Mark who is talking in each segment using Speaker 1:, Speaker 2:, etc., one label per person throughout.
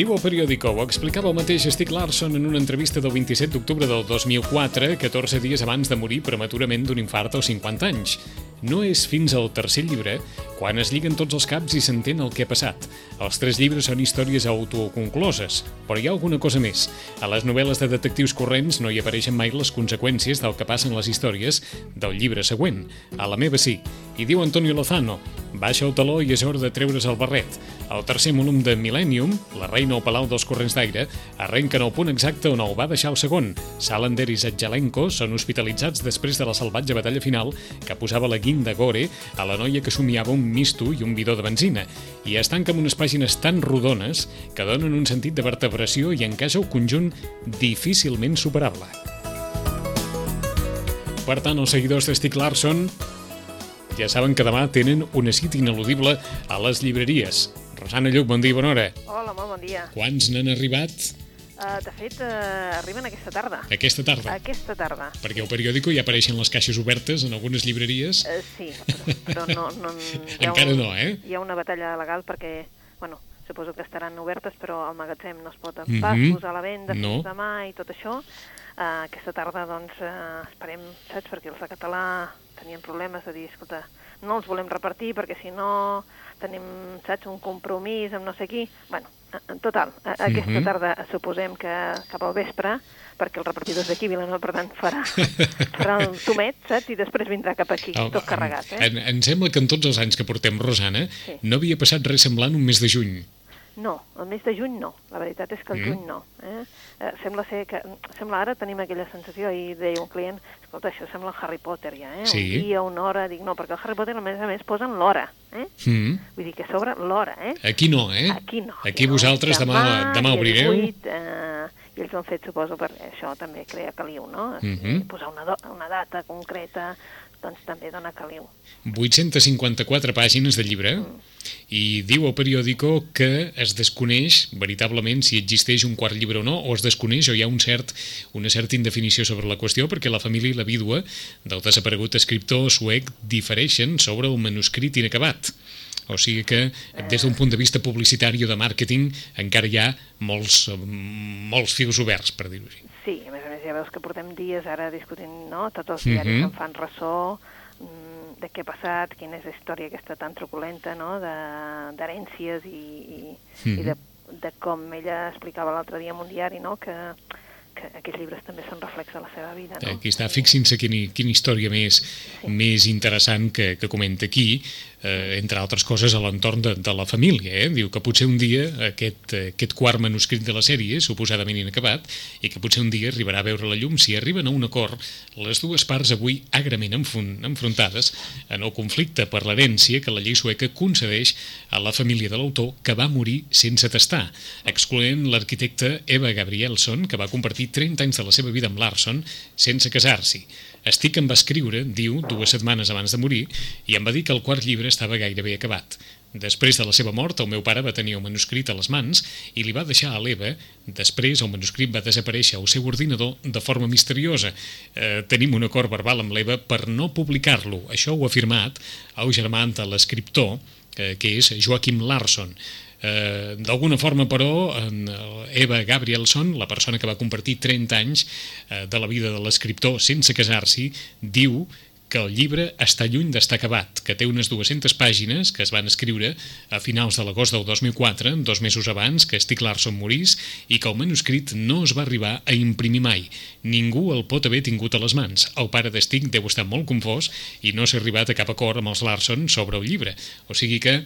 Speaker 1: Diu el periòdico, ho explicava el mateix Stieg Larsson en una entrevista del 27 d'octubre del 2004, 14 dies abans de morir prematurament d'un infart als 50 anys. No és fins al tercer llibre quan es lliguen tots els caps i s'entén el que ha passat. Els tres llibres són històries autoconcloses, però hi ha alguna cosa més. A les novel·les de detectius corrents no hi apareixen mai les conseqüències del que passen les històries del llibre següent. A la meva sí. I diu Antonio Lozano, baixa el taló i és hora de treure's el barret. El tercer volum de Millennium, La reina al Palau dels Corrents d'Aire, arrenca en el punt exacte on el va deixar el segon. Salander i Zetjalenko són hospitalitzats després de la salvatge batalla final que posava la guinda gore a la noia que somiava un misto i un bidó de benzina, i es tanca amb unes pàgines tan rodones que donen un sentit de vertebració i encaixa un conjunt difícilment superable. Per tant, els seguidors de Stieg Larsson ja saben que demà tenen una cita ineludible a les llibreries. Rosana Lluc, bon dia i bona hora.
Speaker 2: Hola, molt bon dia.
Speaker 1: Quants n'han arribat
Speaker 2: Uh, de fet, uh, arriben aquesta tarda.
Speaker 1: aquesta tarda?
Speaker 2: Aquesta tarda.
Speaker 1: Perquè al periòdico ja apareixen les caixes obertes en algunes llibreries.
Speaker 2: Uh, sí, però, però no... no
Speaker 1: Encara
Speaker 2: un,
Speaker 1: no, eh?
Speaker 2: Hi ha una batalla legal perquè, bueno, suposo que estaran obertes, però al magatzem no es pot pas
Speaker 1: Mhm.
Speaker 2: posar a la venda fins
Speaker 1: No.
Speaker 2: demà i tot això. Uh, aquesta tarda, doncs, uh, esperem, saps, perquè els de català tenien problemes de dir, escolta, no els volem repartir perquè si no tenim, saps, un compromís amb no sé qui. Bueno, en total, a- aquesta
Speaker 1: Mhm.
Speaker 2: tarda suposem que cap al vespre, perquè el repartidor és d'aquí, Vilanova, per tant, farà, farà el tomet, saps? I després vindrà cap aquí,
Speaker 1: Oh,
Speaker 2: tot carregat, eh?
Speaker 1: Em, em sembla que en tots els anys que portem, Rosana,
Speaker 2: Sí.
Speaker 1: no havia passat res semblant un mes de juny.
Speaker 2: No, el mes de juny no. La veritat és que el
Speaker 1: Mm.
Speaker 2: juny no. Eh? Eh, sembla ser que... Sembla ara tenim aquella sensació, ahir deia un client, escolta, això sembla Harry Potter ja, eh?
Speaker 1: Sí.
Speaker 2: Un dia, una hora... Dic, no, perquè el Harry Potter, a més a més, posen l'hora, eh?
Speaker 1: Mm.
Speaker 2: Vull dir que sobre l'hora, eh?
Speaker 1: Aquí no, eh?
Speaker 2: Aquí no.
Speaker 1: Aquí vosaltres demà, demà
Speaker 2: a
Speaker 1: obrireu.
Speaker 2: 18, eh, I ells ho han fet, suposo, perquè això també crea caliu, no?
Speaker 1: Mhm.
Speaker 2: Posar una, una data concreta, doncs també dona caliu.
Speaker 1: 854 pàgines de llibre i diu el periòdico que es desconeix veritablement si existeix un quart llibre o no, o es desconeix o hi ha un cert, una certa indefinició sobre la qüestió perquè la família i la vídua del desaparegut escriptor suec difereixen sobre el manuscrit inacabat. O sigui que, des d'un punt de vista publicitari o de màrqueting, encara hi ha molts, molts fils oberts, per dir-ho així.
Speaker 2: Sí, a més a més ja veus que portem dies ara discutint, no?, tots els diaris
Speaker 1: Mhm.
Speaker 2: en fan ressò mm, de què ha passat, quina és la història aquesta tan truculenta, no?, de- d'herències i, i, i de, de com ella explicava l'altre dia en un diari, no?, que, que aquests llibres també són reflex de la seva vida, no?
Speaker 1: Aquí està, fixin-se quina, quina història més, més interessant que, que comenta aquí, eh, entre altres coses a l'entorn de, de la família. Eh? Diu que potser un dia aquest, eh, aquest quart manuscrit de la sèrie, suposadament inacabat, i que potser un dia arribarà a veure la llum si arriben a un acord les dues parts avui agrament enfrontades en el conflicte per l'herència que la llei sueca concedeix a la família de l'autor que va morir sense testar, excloent l'arquitecte Eva Gabrielson, que va compartir 30 anys de la seva vida amb Larson sense casar-s'hi. Estic em va escriure, diu, dues setmanes abans de morir, i em va dir que el quart llibre estava gairebé acabat. Després de la seva mort, el meu pare va tenir el manuscrit a les mans i li va deixar a l'Eva. Després, el manuscrit va desaparèixer al seu ordinador de forma misteriosa. Eh, tenim un acord verbal amb l'Eva per no publicar-lo. Això ho ha afirmat el germà de l'escriptor, eh, que és Joaquim Larsson. Eh, D'alguna forma, però, en Eva Gabrielson, la persona que va compartir 30 anys eh, de la vida de l'escriptor sense casar-s'hi, diu que el llibre està lluny d'estar acabat, que té unes 200 pàgines que es van escriure a finals de l'agost del 2004, dos mesos abans que Stieg Larsson morís, i que el manuscrit no es va arribar a imprimir mai. Ningú el pot haver tingut a les mans. El pare de Stieg deu estar molt confós i no s'ha arribat a cap acord amb els Larsson sobre el llibre. O sigui que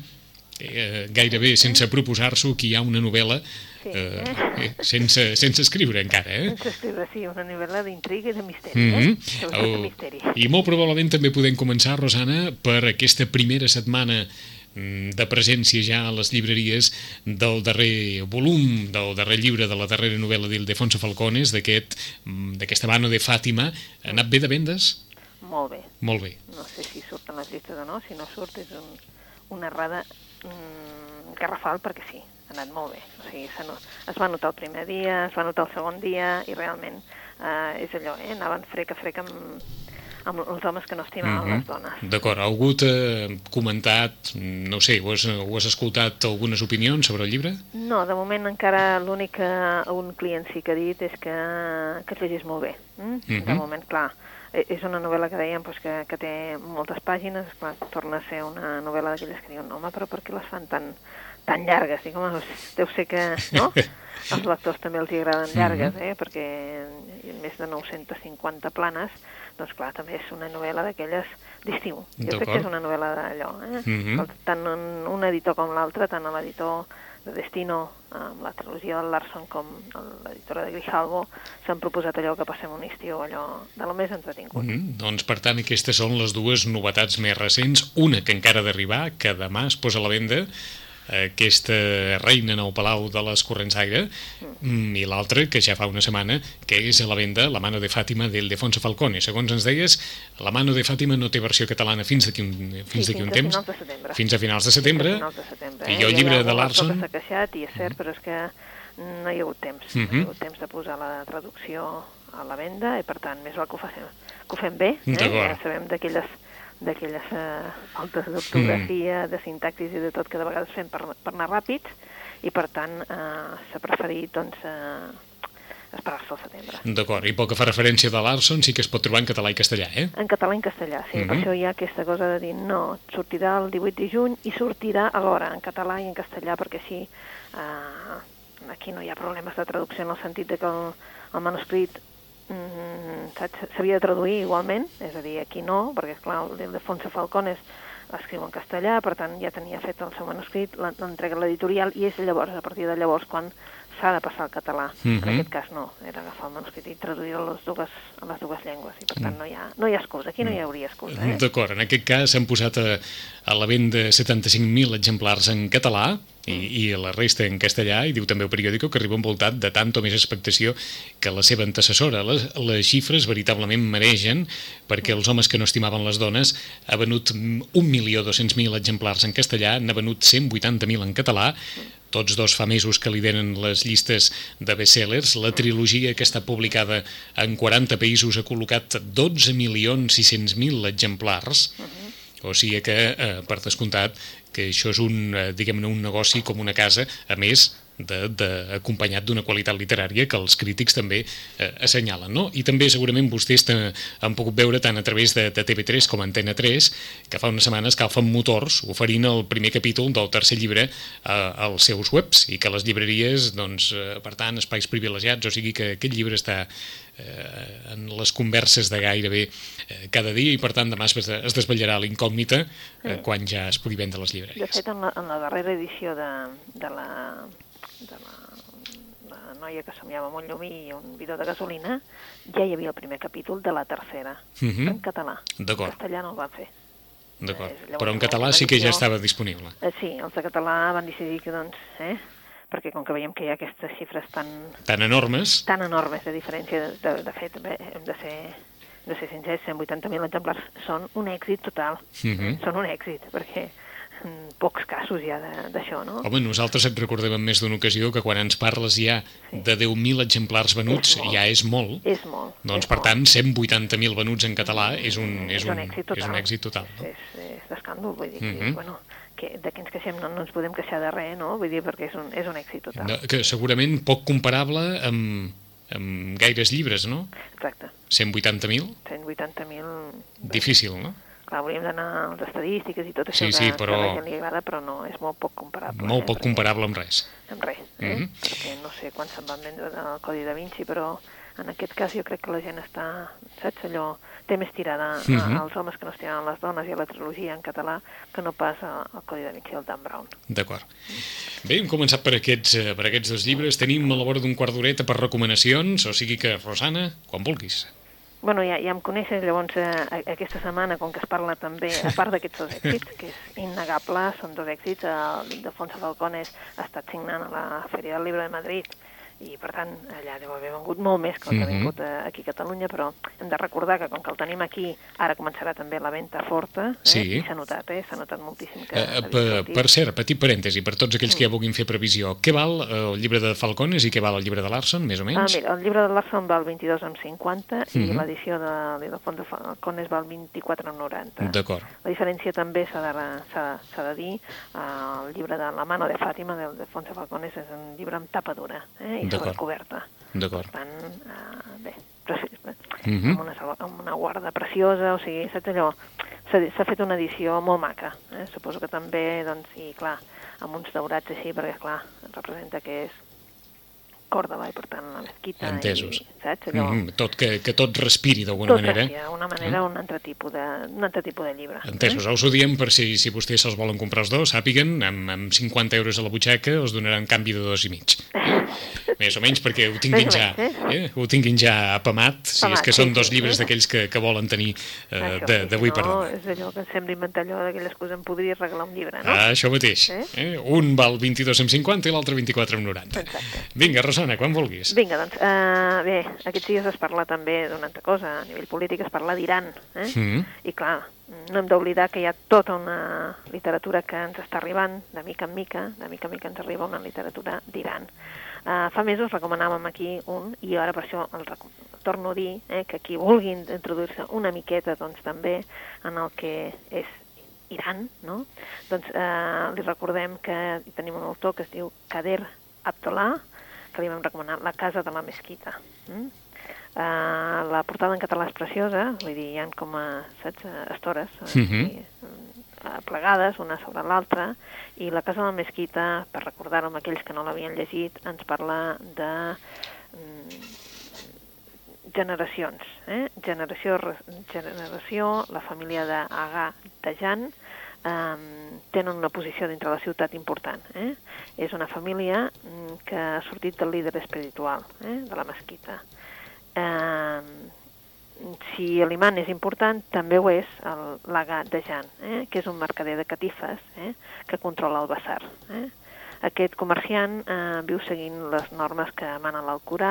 Speaker 1: eh, gairebé sense proposar-s'ho que hi ha una novel·la
Speaker 2: Sí.
Speaker 1: eh, eh, sense, sense escriure encara, eh?
Speaker 2: Sense escriure, sí, una novel·la d'intriga i de misteri,
Speaker 1: Mm
Speaker 2: eh?
Speaker 1: -hmm.
Speaker 2: Sobretot de misteri.
Speaker 1: I molt probablement també podem començar, Rosana, per aquesta primera setmana mm, de presència ja a les llibreries del darrer volum, del darrer llibre de la darrera novel·la d'Ildefonso Falcones, mm, d'aquesta mano de Fàtima. Ha anat bé de vendes?
Speaker 2: Molt bé.
Speaker 1: Molt bé.
Speaker 2: No sé si surt en les llistes o no, si no surt és un, una errada mm, escarrafal perquè sí, ha anat molt bé. O sigui, no, es va notar el primer dia, es va notar el segon dia i realment eh, és allò, eh? anaven frec a frec amb, amb els homes que no estimaven mm -hmm. les dones.
Speaker 1: D'acord, algú t'ha comentat, no sé, ho has, ho has escoltat algunes opinions sobre el llibre?
Speaker 2: No, de moment encara l'únic que un client sí que ha dit és que, que et llegís molt bé. Mm? Mm -hmm. De moment, clar, és una novel·la que dèiem pues, que, que té moltes pàgines, clar, torna a ser una novel·la d'aquelles que diuen, no, home, però per què les fan tan, tan llargues? Dic, home, deu ser que, no? als lectors també els hi agraden llargues, eh? perquè més de 950 planes doncs clar, també és una novel·la d'aquelles d'estiu. Jo crec que és una novel·la d'allò. Eh? Mm -hmm. Tant un, un editor com l'altre, tant l'editor de Destino, amb la trilogia del Larson com l'editora de Grijalvo, s'han proposat allò que passem un estiu, allò de lo més entretingut. Mm
Speaker 1: -hmm. Doncs, per tant, aquestes són les dues novetats més recents. Una que encara d'arribar, que demà es posa a la venda, aquesta reina en el Palau de les Corrents d'Aire mm. i l'altra, que ja fa una setmana, que és a la venda La mano de Fàtima del Defonso Falcone. Segons ens deies, La mano de Fàtima no té versió catalana fins d'aquí un, fins
Speaker 2: sí,
Speaker 1: un temps. Fins a finals de setembre.
Speaker 2: Fins a finals de setembre.
Speaker 1: I eh? el llibre de Larson...
Speaker 2: s'ha queixat, i és cert, mm. però és que no hi ha hagut temps. Mm -hmm. No hi ha hagut temps de posar la traducció a la venda, i per tant, més val que ho, facem, que ho fem bé. Eh? Ja sabem d'aquelles d'aquelles eh, faltes d'ortografia, mm. de sintaxis i de tot que de vegades fem per, per anar ràpids i per tant eh, s'ha preferit doncs, eh, esperar-se al setembre.
Speaker 1: D'acord, i pel que fa referència de Larson sí que es pot trobar en català i castellà, eh?
Speaker 2: En català i en castellà, sí. Mm -hmm. Per això hi ha aquesta cosa de dir no, sortirà el 18 de juny i sortirà alhora en català i en castellà perquè així eh, aquí no hi ha problemes de traducció en el sentit de que el, el manuscrit s'havia de traduir igualment, és a dir, aquí no, perquè, clar, el de Fonse Falcones escriu en castellà, per tant ja tenia fet el seu manuscrit, l'entrega a l'editorial, i és llavors, a partir de llavors, quan s'ha de passar al català. Mm -hmm. En mhm. aquest cas no, era agafar el manuscrit i traduir a les dues, a les dues llengües, i per tant mm. no hi ha, no hi ha excusa, aquí no hi hauria excusa. Eh?
Speaker 1: D'acord, en aquest cas s'han posat a, a la venda 75.000 exemplars en català, i, i la resta en castellà, i diu també el periòdico que arriba envoltat de tant o més expectació que la seva antecessora. Les, les xifres veritablement mereixen perquè els homes que no estimaven les dones ha venut 1.200.000 exemplars en castellà, n'ha venut 180.000 en català, tots dos fa mesos que lideren les llistes de bestsellers. La trilogia que està publicada en 40 països ha col·locat 12.600.000 exemplars. Uh -huh. O sigui que, eh, per descomptat, que això és un, eh, diguem-ne, un negoci com una casa, a més de, de, acompanyat d'una qualitat literària que els crítics també eh, assenyalen. No? I també segurament vostès han pogut veure tant a través de, de TV3 com Antena 3 que fa unes setmanes calfen motors oferint el primer capítol del tercer llibre eh, als seus webs i que les llibreries, doncs, eh, per tant, espais privilegiats, o sigui que aquest llibre està eh, en les converses de gairebé eh, cada dia i per tant demà es, es desvetllarà l'incògnita eh, quan ja es pugui vendre les llibreries.
Speaker 2: De fet, en la, en la darrera edició de, de la de la, la noia que somiava amb un llumí i un bidó de gasolina, ja hi havia el primer capítol de la tercera, uh mhm. -huh. en català.
Speaker 1: D'acord.
Speaker 2: En castellà no el van fer.
Speaker 1: D'acord, eh, però en català sí que ja estava disponible.
Speaker 2: Eh, sí, els de català van decidir que, doncs, eh, perquè com que veiem que hi ha aquestes xifres tan...
Speaker 1: Tan enormes.
Speaker 2: Tan enormes de diferència, de, de, de fet, bé, hem de ser de ser sincers, 180.000 exemplars són un èxit total. Uh mhm. -huh. Són un èxit, perquè pocs casos ja d'això, no?
Speaker 1: Home, nosaltres et recordem en més d'una ocasió que quan ens parles ja sí. de 10.000 exemplars venuts, és ja és molt.
Speaker 2: És molt.
Speaker 1: Doncs,
Speaker 2: és
Speaker 1: per molt. tant, 180.000 venuts en català és un, és,
Speaker 2: és un, un èxit total.
Speaker 1: És un èxit total
Speaker 2: no? És, és d'escàndol, vull dir, que, mhm. bueno, que de què ens queixem no, no ens podem queixar de res, no? Vull dir, perquè és un, és un èxit total. No,
Speaker 1: que segurament poc comparable amb, amb gaires llibres, no?
Speaker 2: Exacte.
Speaker 1: 180.000?
Speaker 2: 180.000...
Speaker 1: Difícil, no?
Speaker 2: Clar, hauríem d'anar a les estadístiques i tot això
Speaker 1: sí, sí, que, però...
Speaker 2: que la gent li agrada, però no, és molt poc comparable.
Speaker 1: Molt poc comparable amb res.
Speaker 2: Amb res, eh? Mm -hmm. Perquè no sé quan se'n van vendre del Codi da Vinci, però en aquest cas jo crec que la gent està, saps, allò, té més tirada mm -hmm. als homes que no estimen les dones i a la trilogia en català que no pas al Codi da Vinci del Dan Brown.
Speaker 1: D'acord. Bé, hem començat per aquests, eh, per aquests dos llibres. Tenim a la vora d'un quart d'horeta per recomanacions, o sigui que, Rosana, quan vulguis
Speaker 2: bueno, ja, ja em coneixes, llavors eh, aquesta setmana, com que es parla també, a part d'aquests dos èxits, que és innegable, són dos èxits, el de Fonsa Falcones ha estat signant a la Fèria del Llibre de Madrid i per tant allà deu haver vengut molt més que el que ha vingut eh, aquí a Catalunya, però hem de recordar que com que el tenim aquí, ara començarà també la venda forta, eh?
Speaker 1: Sí.
Speaker 2: i s'ha notat, eh? s'ha notat moltíssim que...
Speaker 1: Eh,
Speaker 2: ha
Speaker 1: per, per cert, petit parèntesi, per tots aquells que ja vulguin fer previsió, què val eh, el llibre de Falcones i què val el llibre de Larson, més o
Speaker 2: Ah,
Speaker 1: menys?
Speaker 2: mira, el llibre de Larson val 22 amb 50 i
Speaker 1: Mhm.
Speaker 2: l'edició de l'Ildefons de Falcones val 24 amb 90.
Speaker 1: D'acord.
Speaker 2: La diferència també s'ha de, de dir, eh, el llibre de La mano de Fàtima, del Defonso Falcones, és un llibre amb tapa dura eh, i
Speaker 1: D'acord.
Speaker 2: sobrecoberta.
Speaker 1: D'acord.
Speaker 2: Per tant, eh, bé, preci
Speaker 1: Mhm.
Speaker 2: amb, una, amb una guarda preciosa, o sigui, saps allò? S'ha fet una edició molt maca, eh? suposo que també, doncs, i clar, amb uns daurats així, perquè clar, representa que és Còrdova i per tant la mesquita
Speaker 1: Entesos.
Speaker 2: i, saps? Allò,
Speaker 1: Mm -hmm. tot, que, que tot respiri d'alguna
Speaker 2: tot
Speaker 1: manera.
Speaker 2: respira, una manera, un altre tipus de, un altre tipus de llibre.
Speaker 1: Entesos, us ho diem per si, si vostès se'ls volen comprar els dos, sàpiguen, amb, amb 50 euros a la butxaca us donaran canvi de dos i mig. Més o menys perquè ho tinguin ja, eh? ho tinguin ja apamat, si és
Speaker 2: Apamat,
Speaker 1: que
Speaker 2: sí,
Speaker 1: són dos
Speaker 2: sí,
Speaker 1: llibres
Speaker 2: sí.
Speaker 1: d'aquells que, que volen tenir eh,
Speaker 2: sí,
Speaker 1: d'avui per
Speaker 2: no,
Speaker 1: demà.
Speaker 2: És allò que sembla inventar allò d'aquelles coses, em podria regalar un llibre, no?
Speaker 1: Ah, això mateix.
Speaker 2: Eh?
Speaker 1: Eh? Un val 22,50 i l'altre 24,90.
Speaker 2: Exacte.
Speaker 1: Vinga, Rosana, quan vulguis.
Speaker 2: Vinga, doncs, uh, bé, aquests dies es parla també d'una altra cosa, a nivell polític es parla d'Iran, eh?
Speaker 1: Mm.
Speaker 2: I clar, no hem d'oblidar que hi ha tota una literatura que ens està arribant, de mica en mica, de mica en mica ens arriba una literatura d'Iran. Uh, fa mesos recomanàvem aquí un, i ara per això el torno a dir eh, que qui vulgui introduir-se una miqueta doncs, també en el que és Iran, no? doncs eh, li recordem que tenim un autor que es diu Kader Abdullah, que li vam recomanar La casa de la mesquita. Mm? Uh, la portada en català és preciosa, vull dir, hi ha com a, saps, eh, estores, eh,
Speaker 1: Mhm.
Speaker 2: i, eh, plegades, una sobre l'altra, i la casa de la mesquita, per recordar-ho amb aquells que no l'havien llegit, ens parla de mm, generacions. Eh? Generació, generació, la família d'Agà Jan, um, tenen una posició dintre la ciutat important. Eh? És una família mm, que ha sortit del líder espiritual, eh? de la mesquita. Um, si l'imant és important, també ho és el l'Agà de Jan, eh? que és un mercader de catifes eh? que controla el Bassar. Eh? Aquest comerciant eh, viu seguint les normes que mana l'Alcorà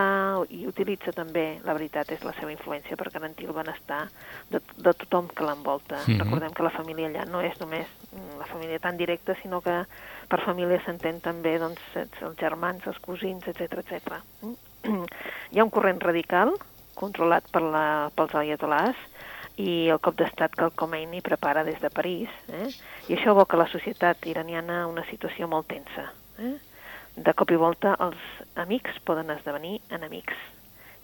Speaker 2: i utilitza també, la veritat, és la seva influència per garantir el benestar de, de tothom que l'envolta.
Speaker 1: Mhm.
Speaker 2: Recordem que la família allà no és només mm, la família tan directa, sinó que per família s'entén també doncs, els germans, els cosins, etc etc. Hi ha un corrent radical controlat per la, pels ayatolás i el cop d'estat que el Khomeini prepara des de París, eh? i això aboca la societat iraniana a una situació molt tensa. Eh? De cop i volta els amics poden esdevenir enemics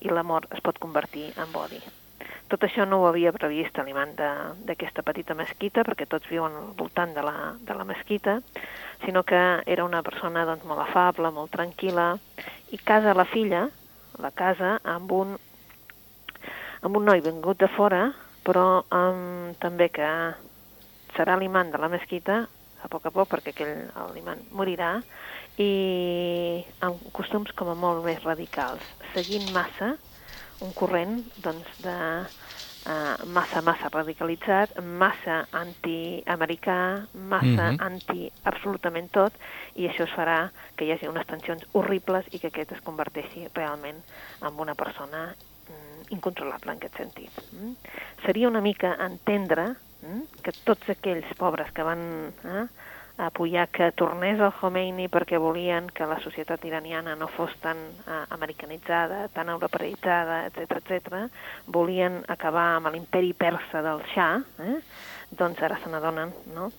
Speaker 2: i l'amor es pot convertir en odi. Tot això no ho havia previst l'imant d'aquesta petita mesquita, perquè tots viuen al voltant de la, de la mesquita, sinó que era una persona doncs, molt afable, molt tranquil·la, i casa la filla, la casa amb un, amb un noi vengut de fora, però um, també que serà l'imant de la mesquita a poc a poc, perquè aquell l'imant morirà, i amb costums com a molt més radicals, seguint massa un corrent doncs, de uh, massa, massa radicalitzat, massa anti-americà, massa
Speaker 1: Mhm.
Speaker 2: anti absolutament tot, i això es farà que hi hagi unes tensions horribles i que aquest es converteixi realment en una persona mm, incontrolable en aquest sentit. Mm? Seria una mica entendre mm, que tots aquells pobres que van eh, apoyar que tornés el Khomeini perquè volien que la societat iraniana no fos tan eh, americanitzada, tan europeïtzada, etc etc, volien acabar amb l'imperi persa del Shah, eh? doncs ara se n'adonen no?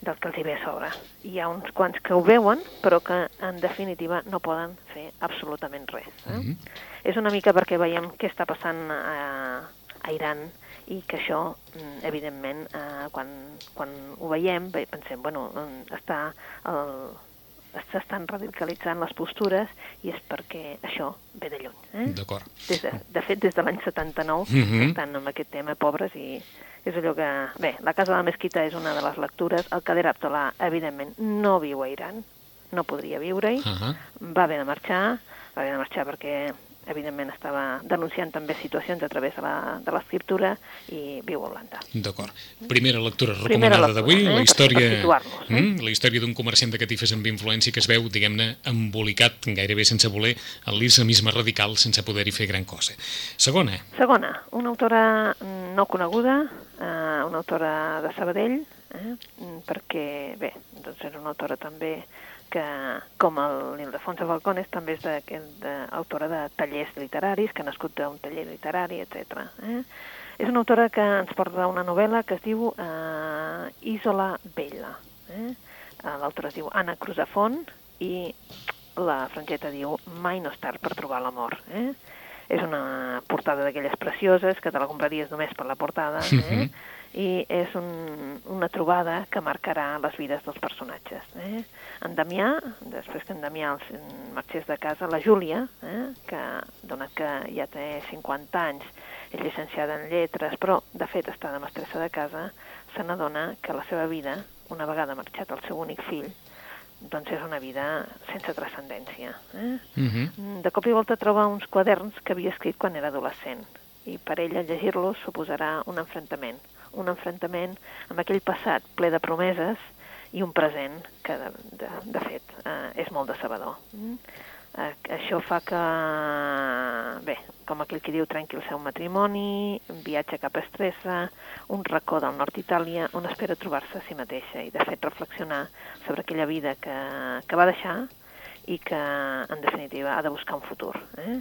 Speaker 2: Del que els hi ve a sobre. Hi ha uns quants que ho veuen, però que en definitiva no poden fer absolutament res. Eh?
Speaker 1: Mhm.
Speaker 2: És una mica perquè veiem què està passant a, a Iran i que això, mm, evidentment, eh, quan, quan ho veiem, pensem, bueno, mm, està el, s'estan radicalitzant les postures i és perquè això ve de lluny. Eh?
Speaker 1: D'acord.
Speaker 2: De, de fet, des de l'any 79
Speaker 1: Mhm.
Speaker 2: estan amb aquest tema pobres i és allò que... Bé, la Casa de la Mesquita és una de les lectures. El Kader Abdullah, evidentment, no viu a Iran, no podria viure-hi,
Speaker 1: Uh -huh.
Speaker 2: va haver de marxar, va haver de marxar perquè evidentment estava denunciant també situacions a través de l'escriptura i viu a Holanda.
Speaker 1: D'acord. Primera lectura recomanada d'avui, eh? la història eh? mm, la història d'un comerciant de catifes amb influència que es veu, diguem-ne, embolicat gairebé sense voler en l'islamisme radical sense poder-hi fer gran cosa. Segona.
Speaker 2: Segona, una autora no coneguda, eh, una autora de Sabadell, eh? perquè, bé, doncs era una autora també que, com el Ildefonso Balcones, també és de, de, autora de tallers literaris, que ha nascut d'un taller literari, etc. Eh? És una autora que ens porta una novel·la que es diu eh, Isola Vella. Eh? eh l'autora es diu Anna Cruzafont i la frangeta diu Mai no és tard per trobar l'amor. Eh? És una portada d'aquelles precioses que te la compraries només per la portada, eh? Mhm i és un, una trobada que marcarà les vides dels personatges. Eh? En Damià, després que en Damià els marxés de casa, la Júlia, eh? que donat que ja té 50 anys, és llicenciada en lletres, però de fet està de mestressa de casa, se n'adona que la seva vida, una vegada marxat el seu únic fill, doncs és una vida sense transcendència. Eh? Uh mhm. -huh. De cop i volta troba uns quaderns que havia escrit quan era adolescent i per ella llegir-los suposarà un enfrontament un enfrontament amb aquell passat ple de promeses i un present que, de, de, de fet, eh, és molt decebedor. Mm? Eh, això fa que, bé, com aquell que diu, trenqui el seu matrimoni, viatge cap a Estressa, un racó del nord Itàlia, on espera trobar-se a si mateixa i, de fet, reflexionar sobre aquella vida que, que va deixar i que, en definitiva, ha de buscar un futur. Eh?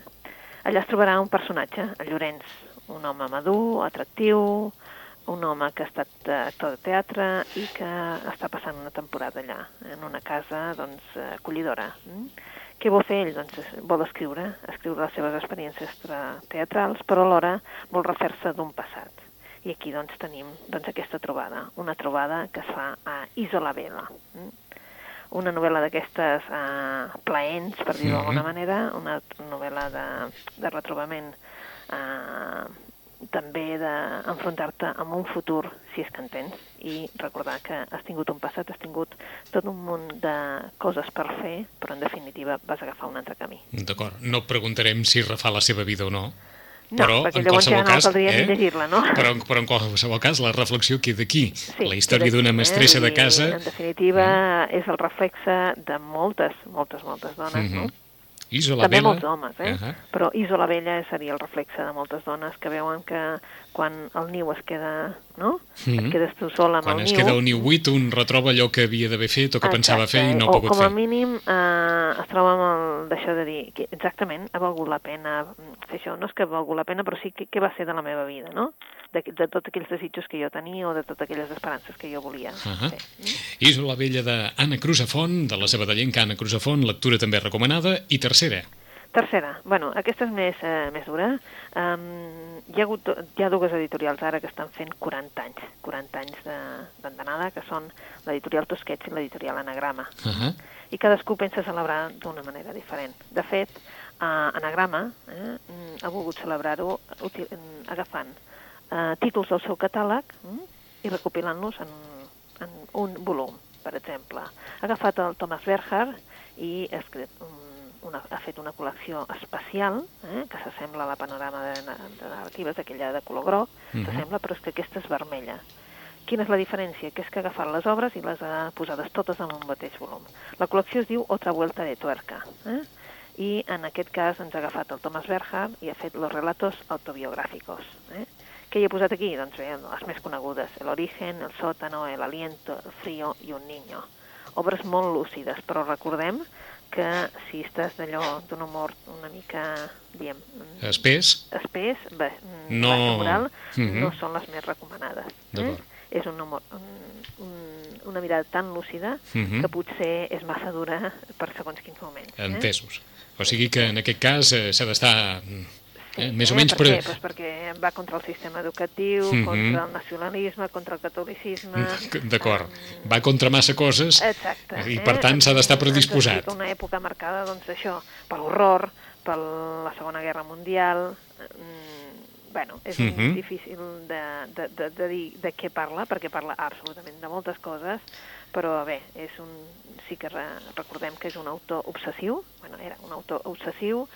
Speaker 2: Allà es trobarà un personatge, el Llorenç, un home madur, atractiu, un home que ha estat actor de teatre i que està passant una temporada allà, en una casa doncs, acollidora. Mm? Què vol fer ell? Doncs vol escriure, escriure les seves experiències teatrals, però alhora vol refer-se d'un passat. I aquí doncs tenim doncs, aquesta trobada, una trobada que es fa a Isola Vela. Mm? Una novel·la d'aquestes eh, plaents, per dir-ho d'alguna manera, una novel·la de, de retrobament eh, també d'enfrontar-te amb un futur, si és que en tens, i recordar que has tingut un passat, has tingut tot un munt de coses per fer, però en definitiva vas agafar un altre camí.
Speaker 1: D'acord, no preguntarem si refà la seva vida o no,
Speaker 2: no, però perquè en qualsevol ja no cas, eh? llegir-la, no?
Speaker 1: Però, però en qualsevol cas la reflexió queda aquí. Sí, la història d'una mestressa eh? de casa...
Speaker 2: En definitiva, mm. és el reflexe de moltes, moltes, moltes dones, mm -hmm. no?
Speaker 1: Isola
Speaker 2: També
Speaker 1: Vella...
Speaker 2: molts homes, eh? Uh -huh. Però Isola Vella seria el reflexe de moltes dones que veuen que quan el niu es queda, no? Mm -hmm. Et quedes tu sola amb
Speaker 1: quan
Speaker 2: el
Speaker 1: niu.
Speaker 2: Quan
Speaker 1: es queda un niu buit, un retroba allò que havia d'haver fet o que Exacte. pensava fer i no ha pogut
Speaker 2: fer.
Speaker 1: O
Speaker 2: com a mínim eh, es troba amb el d'això de dir que exactament ha valgut la pena fer això. No és que ha valgut la pena, però sí que què va ser de la meva vida, no? De, de tots aquells desitjos que jo tenia o de totes aquelles esperances que jo volia uh -huh.
Speaker 1: Mm? Isola Vella d'Anna Cruzafont, de la Sabadellenca Anna Cruzafont, lectura també recomanada, i tercera.
Speaker 2: Tercera, bueno, aquesta és més, eh, més dura. Um, hi, ha hagut, hi ha dues editorials ara que estan fent 40 anys, 40 anys d'andanada, que són l'editorial Tosquets i l'editorial Anagrama. Uh -huh. I cadascú pensa celebrar d'una manera diferent. De fet, uh, Anagrama eh, ha volgut celebrar-ho agafant uh, títols del seu catàleg mm, i recopilant-los en, en un volum, per exemple. Ha agafat el Thomas Berger i ha escrit un una, ha fet una col·lecció especial, eh, que s'assembla a la panorama de, de narratives, aquella de color groc, uh -huh. s'assembla, però és que aquesta és vermella. Quina és la diferència? Que és que ha agafat les obres i les ha posades totes en un mateix volum. La col·lecció es diu Otra vuelta de tuerca, eh? i en aquest cas ens ha agafat el Thomas Berger i ha fet los relatos autobiográficos. Eh? Què hi he posat aquí? Doncs bé, les més conegudes, El origen, El sótano, El aliento, El frío i Un niño. Obres molt lúcides, però recordem que si estàs d'allò d'un humor una mica, diem...
Speaker 1: Espès?
Speaker 2: Espès, bé, no... moral, mhm. -huh. no són les més recomanades. Eh? És un humor, un, un, una mirada tan lúcida mhm. -huh. que potser és massa dura per segons quins moments.
Speaker 1: Eh? Entesos. O sigui que en aquest cas eh, s'ha d'estar
Speaker 2: Sí, eh, més eh? o menys... Per què? Pues perquè va contra el sistema educatiu, mm -hmm. contra el nacionalisme, contra el catolicisme...
Speaker 1: D'acord. Um... Va contra massa coses
Speaker 2: Exacte,
Speaker 1: i per tant s'ha d'estar predisposat.
Speaker 2: una època marcada, doncs, això, per l'horror, per la Segona Guerra Mundial... Mm, bueno, és mm -hmm. difícil de, de, de, de dir de què parla, perquè parla absolutament de moltes coses, però bé, és un, sí que re, recordem que és un autor obsessiu, bueno, era un autor obsessiu,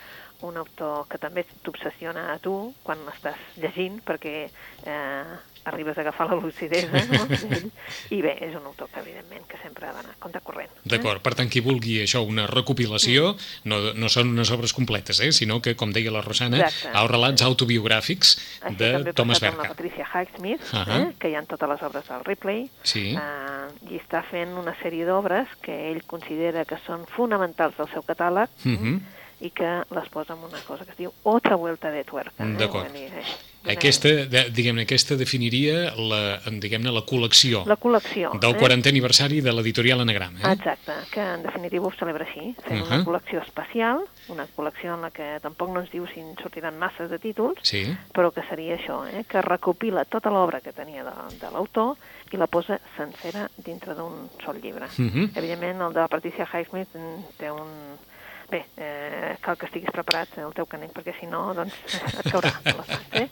Speaker 2: un autor que també t'obsessiona a tu quan l'estàs llegint, perquè eh, arribes a agafar la lucidesa, no? I bé, és un autor que, evidentment, que sempre ha d'anar compte corrent. Eh?
Speaker 1: D'acord, per tant, qui vulgui això, una recopilació, mm. no, no són unes obres completes, eh? sinó que, com deia la Rosana, Exacte. relats autobiogràfics
Speaker 2: Així
Speaker 1: de Thomas Berka.
Speaker 2: Així també Patricia Highsmith, uh -huh. eh? que hi ha totes les obres del Ripley,
Speaker 1: sí.
Speaker 2: eh, i està fent una sèrie d'obres que ell considera que són fonamentals del seu catàleg, uh
Speaker 1: mhm.
Speaker 2: -huh i que les posa en una cosa que es diu otra vuelta de tuerca.
Speaker 1: Eh? D'acord. Eh? Aquesta, diguem-ne, aquesta definiria la, diguem-ne, la col·lecció.
Speaker 2: La col·lecció.
Speaker 1: Del 40è eh? aniversari de l'editorial Anagram. Eh?
Speaker 2: Exacte, que en definitiva ho celebra així, fent uh -huh. una col·lecció especial, una col·lecció en la que tampoc no ens diu si en sortiran masses de títols,
Speaker 1: sí.
Speaker 2: però que seria això, eh? que recopila tota l'obra que tenia de, de l'autor i la posa sencera dintre d'un sol llibre.
Speaker 1: Uh -huh.
Speaker 2: Evidentment, el de la Patricia Highsmith té un bé, eh, cal que estiguis preparat el teu canet, perquè si no, doncs, et caurà les eh?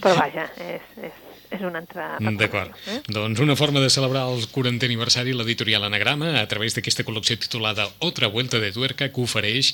Speaker 2: Però vaja, és, és, és una entrada...
Speaker 1: D'acord. Eh? Doncs una forma de celebrar el 40è aniversari l'editorial Anagrama a través d'aquesta col·lecció titulada Otra Vuelta de Tuerca que ofereix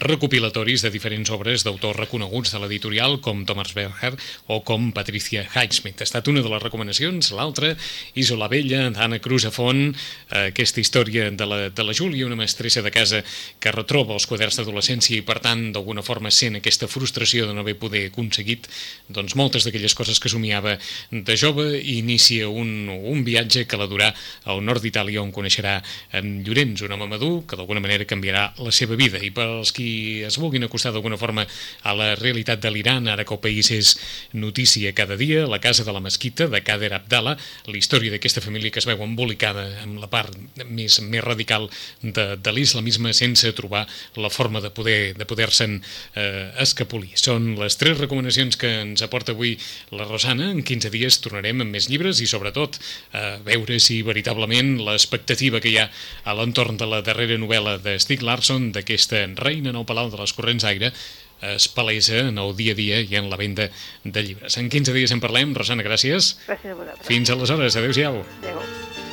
Speaker 1: recopilatoris de diferents obres d'autors reconeguts de l'editorial com Thomas Berger o com Patricia Highsmith. Ha estat una de les recomanacions, l'altra, Isola Vella, d'Anna Cruz a Font, aquesta història de la, de la Júlia, una mestressa de casa que retroba els quaderns d'adolescència i per tant d'alguna forma sent aquesta frustració de no haver poder aconseguit doncs, moltes d'aquelles coses que somiava de jove i inicia un, un viatge que la durà al nord d'Itàlia on coneixerà en Llorenç, un home madur que d'alguna manera canviarà la seva vida. I per als qui es vulguin acostar d'alguna forma a la realitat de l'Iran, ara que el país és notícia cada dia, la casa de la mesquita de Kader Abdallah, la història d'aquesta família que es veu embolicada amb la part més, més radical de, de l'islamisme sense trobar la forma de poder de poder-se'n eh, escapolir. Són les tres recomanacions que ens aporta avui la Rosana en 15 dies tornarem amb més llibres i sobretot a veure si veritablement l'expectativa que hi ha a l'entorn de la darrera novel·la de Stieg Larsson, d'aquesta reina el Palau de les Corrents d'Aire, es palesa en el dia a dia i en la venda de llibres. En 15 dies en parlem. Rosana, gràcies.
Speaker 2: Gràcies a vosaltres.
Speaker 1: Fins aleshores. Adéu-siau.
Speaker 2: Adéu.